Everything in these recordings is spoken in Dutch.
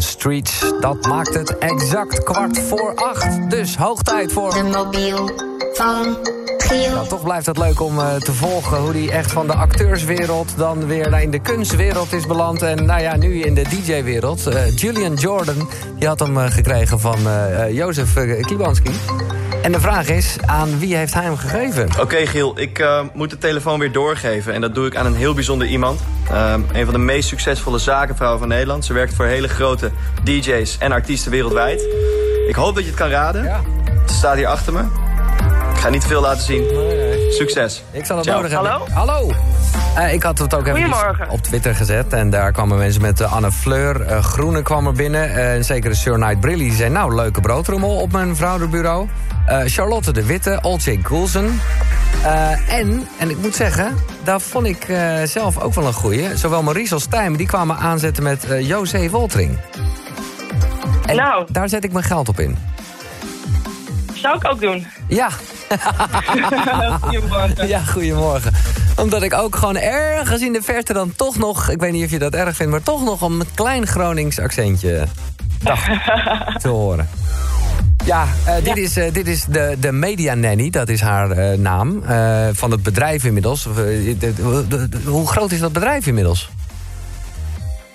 Streets. Dat maakt het exact kwart voor acht. Dus hoog tijd voor... De mobiel van. Nou, toch blijft het leuk om uh, te volgen hoe hij echt van de acteurswereld... dan weer in de kunstwereld is beland. En nou ja, nu in de DJ-wereld. Uh, Julian Jordan, die had hem uh, gekregen van Jozef Klibanski. En de vraag is, aan wie heeft hij hem gegeven? Oké okay, Giel, ik uh, moet de telefoon weer doorgeven. En dat doe ik aan een heel bijzonder iemand. Uh, een van de meest succesvolle zakenvrouwen van Nederland. Ze werkt voor hele grote DJ's en artiesten wereldwijd. Ik hoop dat je het kan raden. Ja. Ze staat hier achter me. Ik ga niet veel laten zien. Succes. Ik zal het Ciao. nodig hebben. Hallo? Hallo. Uh, ik had het ook even op Twitter gezet. En daar kwamen mensen met uh, Anne Fleur. Uh, Groene kwam er binnen. en zeker de Sir Knight Brilly. Die zei, nou, leuke broodrommel op mijn vrouwenbureau. Charlotte de Witte, Olcay Goulsen. en, en ik moet zeggen, daar vond ik zelf ook wel een goeie. Zowel Maurice als Tijm, die kwamen aanzetten met José Woltering. En nou. daar zet ik mijn geld op in. Zou ik ook doen. Ja. Goedemorgen. Ja, goedemorgen. Omdat ik ook gewoon ergens in de verte dan toch nog... ik weet niet of je dat erg vindt... maar toch nog een klein Gronings accentje te horen. Ja, uh, dit is, uh, dit is de, de Media Nanny, dat is haar uh, naam, van het bedrijf inmiddels. De, de, de, hoe groot is dat bedrijf inmiddels?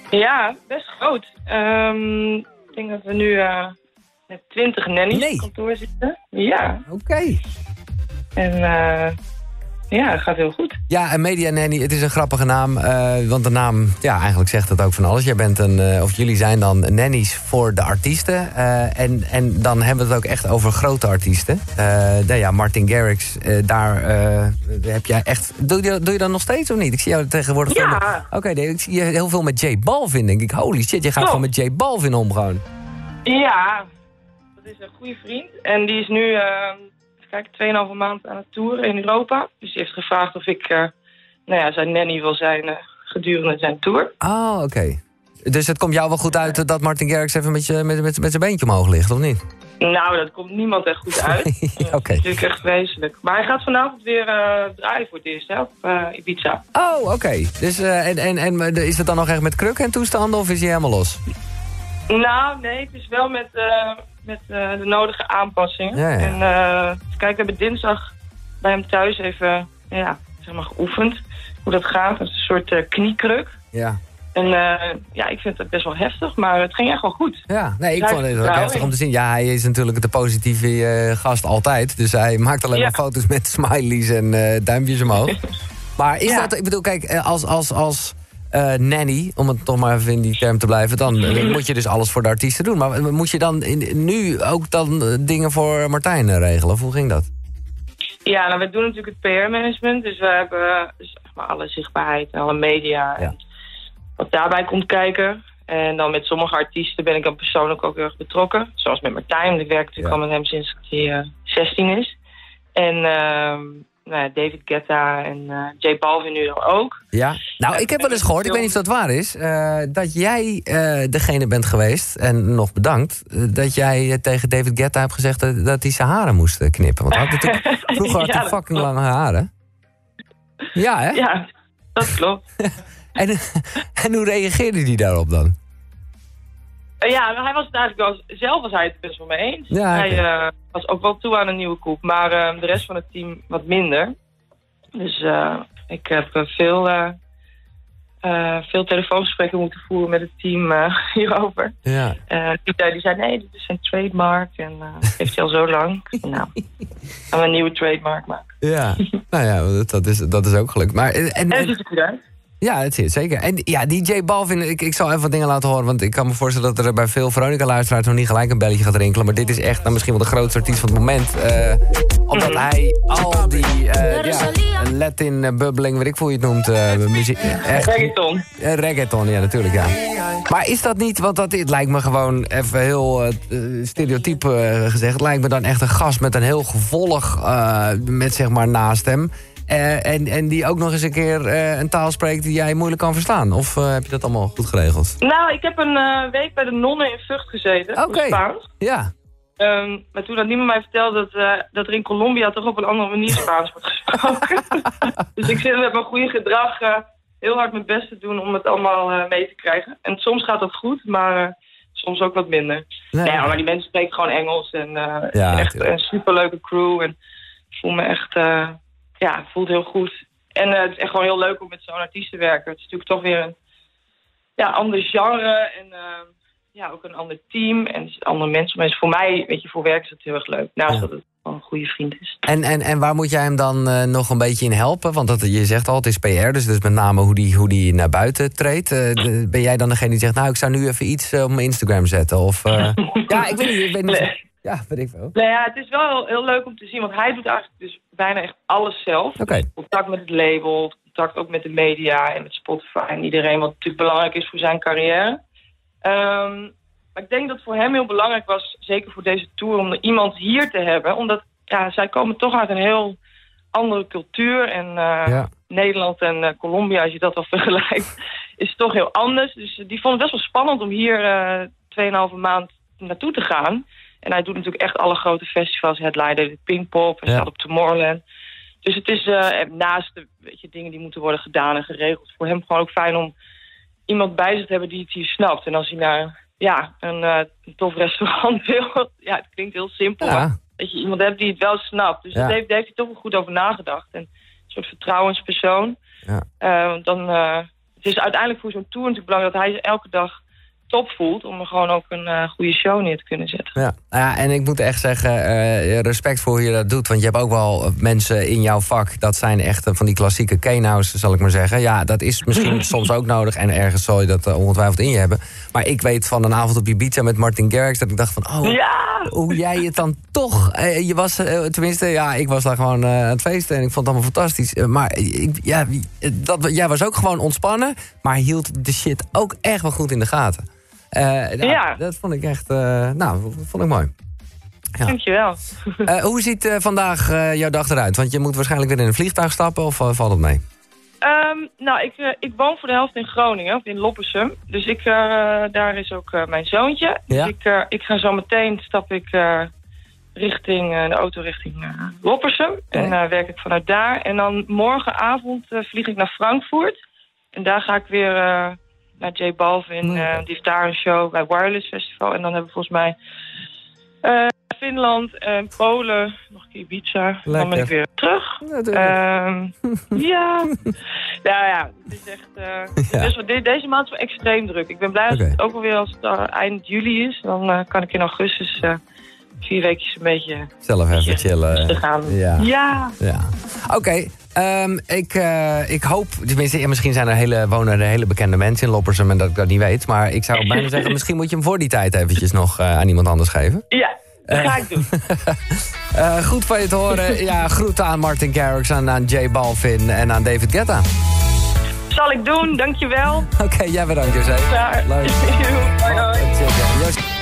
Ja, best groot. Um, ik denk dat we nu met 20 nannies nee. op kantoor zitten. Ja. Oké. Okay. En ja, het gaat heel goed. Ja, en Media Nanny, het is een grappige naam. Uh, want de naam, ja, eigenlijk zegt het ook van alles. Jij bent een, uh, of jullie zijn dan nannies voor de artiesten. En, en dan hebben we het ook echt over grote artiesten. nou ja, Martin Garrix, daar heb jij echt... Doe je, doe je dat nog steeds of niet? Ik zie jou tegenwoordig... Ja. Oké, ik zie je heel veel met J Balvin, denk ik. Holy shit, je gaat gewoon met J Balvin om gewoon. Ja, dat is een goede vriend. En die is nu kijk, 2,5 maand aan het toeren in Europa. Dus hij heeft gevraagd of ik uh, nou ja, zijn nanny wil zijn uh, gedurende zijn tour. Oh, oké. Okay. Dus het komt jou wel goed uit dat Martin Garrix even met, je, met, met, met zijn beentje omhoog ligt, of niet? Nou, dat komt niemand echt goed uit. ja, Oké. Okay. Dat is natuurlijk echt vreselijk. Maar hij gaat vanavond weer uh, draaien voor het eerst, hè, op Ibiza. Oh, oké. Okay. Dus, en, en, en is het dan nog echt met krukken en toestanden, of is hij helemaal los? Nou, nee, het is wel met met uh, de nodige aanpassingen. Ja, ja. En uh, kijk, we hebben dinsdag bij hem thuis even ja, zeg maar geoefend hoe dat gaat. Dat is een soort uh, kniekruk. Ja. En ja, ik vind het best wel heftig, maar het ging echt wel goed. Ja, nee, ik vond het ook heftig om te zien. Ja, hij is natuurlijk de positieve gast altijd. Dus hij maakt alleen ja. maar foto's met smileys en duimpjes omhoog. maar is Ja. dat, ik bedoel, kijk, als... als, als uh, nanny, om het toch maar even in die term te blijven... dan uh, moet je dus alles voor de artiesten doen. Maar moet je dan in, nu ook dan dingen voor Martijn eh, regelen? Of hoe ging dat? Ja, nou, we doen natuurlijk het PR-management. Dus we hebben zeg maar, alle zichtbaarheid en alle media. Ja. En wat daarbij komt kijken. En dan met sommige artiesten ben ik dan persoonlijk ook heel erg betrokken. Zoals met Martijn, want ik werk natuurlijk Ja. al met hem sinds hij 16 is. En ehm, nou David Guetta en eh J Balvin nu dan ook. Ja. Nou, ik heb wel eens gehoord, ik weet niet of dat waar is... eh, dat jij eh, degene bent geweest, en nog bedankt... dat jij tegen David Guetta hebt gezegd dat, dat hij zijn haren moest knippen. Want hij had natuurlijk, vroeger had hij fucking klopt. lange haren. Ja, hè? Ja, dat klopt. En, en hoe reageerde hij daarop dan? Eh, ja, hij was het eigenlijk wel, zelf was hij het best wel mee eens. Ja, hij eh, was ook wel toe aan een nieuwe koep, maar eh, de rest van het team wat minder. Dus ik heb veel, veel telefoongesprekken moeten voeren met het team hierover. Ja. Die, zei- die zei, nee, dit is een trademark en dat heeft hij al zo lang. Nou, gaan we een nieuwe trademark maken. Ja, nou ja, dat- is, dat is ook gelukt. Maar, en, en, En dat ziet er goed uit. Ja, het zit zeker. En ja, DJ Balvin, ik, ik zal even wat dingen laten horen... want ik kan me voorstellen dat er bij veel Veronica-luisteraars... nog niet gelijk een belletje gaat rinkelen. Maar dit is echt nou, misschien wel de grootste artiest van het moment. eh, omdat hij al die eh ja, Latin eh, bubbeling, weet ik hoe je het noemt... eh, muziek, echt, Reggaeton. Reggaeton, ja, natuurlijk, ja. Maar is dat niet, want dat het lijkt me gewoon even heel stereotyp gezegd... het lijkt me dan echt een gast met een heel gevolg eh, met zeg maar naast hem... Eh, en, en die ook nog eens een keer eh, een taal spreekt die jij moeilijk kan verstaan. Of eh, heb je dat allemaal goed geregeld? Nou, ik heb een week bij de nonnen in Vught gezeten. Oké. Spaans. Ja. Ehm, maar toen had niemand mij verteld dat, dat er in Colombia toch op een andere manier Spaans wordt gesproken. dus ik zit met mijn goede gedrag heel hard mijn best te doen om het allemaal mee te krijgen. En soms gaat dat goed, maar soms ook wat minder. Nee, maar die mensen spreken gewoon Engels. En ja, echt een superleuke crew. En ik voel me echt... ja, voelt heel goed. En het is echt gewoon heel leuk om met zo'n artiest te werken. Het is natuurlijk toch weer een ja, ander genre. En ja, ook een ander team en andere mensen. Maar voor mij, weet je, voor werk is het heel erg leuk. Naast dat het gewoon een goede vriend is. En, en, en waar moet jij hem dan uh, nog een beetje in helpen? Want dat, je zegt al, het is PR, dus dus met name hoe die, hoe die naar buiten treedt. Uh, ben jij dan degene die zegt, nou, ik zou nu even iets op mijn Instagram zetten? Of, ja, ik weet niet. Ik weet niet nee. Ja, weet ik veel. Nou ja, het is wel heel, heel, leuk om te zien, want hij doet eigenlijk dus bijna echt alles zelf. Okay. Contact met het label, contact ook met de media en met Spotify en iedereen, wat natuurlijk belangrijk is voor zijn carrière. Um, maar ik denk dat voor hem heel belangrijk was, zeker voor deze tour, om iemand hier te hebben. Omdat ja, zij komen toch uit een heel andere cultuur. En uh, Nederland en uh, Colombia, als je dat al vergelijkt, is toch heel anders. Dus die vonden het best wel spannend om hier uh, 2,5 maand naartoe te gaan. En hij doet natuurlijk echt alle grote festivals. Headliner, de Pinkpop, hij ja. staat op Tomorrowland. Dus het is naast de weet je, dingen die moeten worden gedaan en geregeld... voor hem gewoon ook fijn om iemand bij zich te hebben die het hier snapt. En als hij naar ja, een, uh, tof restaurant wil. ja, het klinkt heel simpel. Dat je iemand hebt die het wel snapt. Dus daar, heeft, heeft hij toch wel goed over nagedacht. En een soort vertrouwenspersoon. Ja. Uh, dan, het is uiteindelijk voor zo'n tour natuurlijk belangrijk dat hij elke dag top voelt... om er gewoon ook een uh, goede show neer te kunnen zetten. Ja, ja en ik moet echt zeggen, uh, respect voor hoe je dat doet. Want je hebt ook wel mensen in jouw vak... dat zijn echt van die klassieke keno's, zal ik maar zeggen. Ja, dat is misschien soms ook nodig. En ergens zal je dat ongetwijfeld in je hebben. Maar ik weet van een avond op Ibiza met Martin Garrix... dat ik dacht van, oh, ja! hoe jij het dan toch... je was, tenminste, ja, ik was daar gewoon aan het feesten... en ik vond het allemaal fantastisch. maar ik, ja, dat, jij was ook gewoon ontspannen... maar hield de shit ook echt wel goed in de gaten. Uh, ja. Dat vond ik echt, uh, nou, vond ik mooi. Ja. Dankjewel. Uh, hoe ziet vandaag jouw dag eruit? Want je moet waarschijnlijk weer in een vliegtuig stappen of valt het mee? Um, nou, ik, ik woon voor de helft in Groningen, of in Loppersum. Dus ik, daar is ook mijn zoontje. Ja? Dus ik, ik ga zo meteen stap ik richting de auto richting Loppersum. En werk ik vanuit daar. En dan morgenavond vlieg ik naar Frankfurt. En daar ga ik weer naar J Balvin. Uh, die heeft daar een show bij Wireless Festival. En dan hebben we volgens mij uh, Finland en Polen, nog een keer Ibiza. Lekker. Dan ben ik weer terug. Ja, um, ja. ja, ja. Het is echt... Ja. dus deze maand is wel extreem druk. Ik ben blij okay. dat het ook alweer als het eind juli is. Dan kan ik in augustus vier weken een beetje... Zelf even chillen. Gaan. Ja. Ja. ja. Oké. Um, ik, uh, ik hoop, tenminste, ja, misschien zijn er hele, wonen er hele bekende mensen in Loppersum en dat ik dat niet weet. Maar ik zou bijna zeggen, misschien moet je hem voor die tijd eventjes nog uh, aan iemand anders geven. Ja, dat ga ik doen. uh, goed van je te horen. Ja, groeten aan Martin Garrix en aan Jay Balvin en aan David Guetta. Zal ik doen, dankjewel. Oké, okay, jij bedankt, José. Leuk. Bye, bye.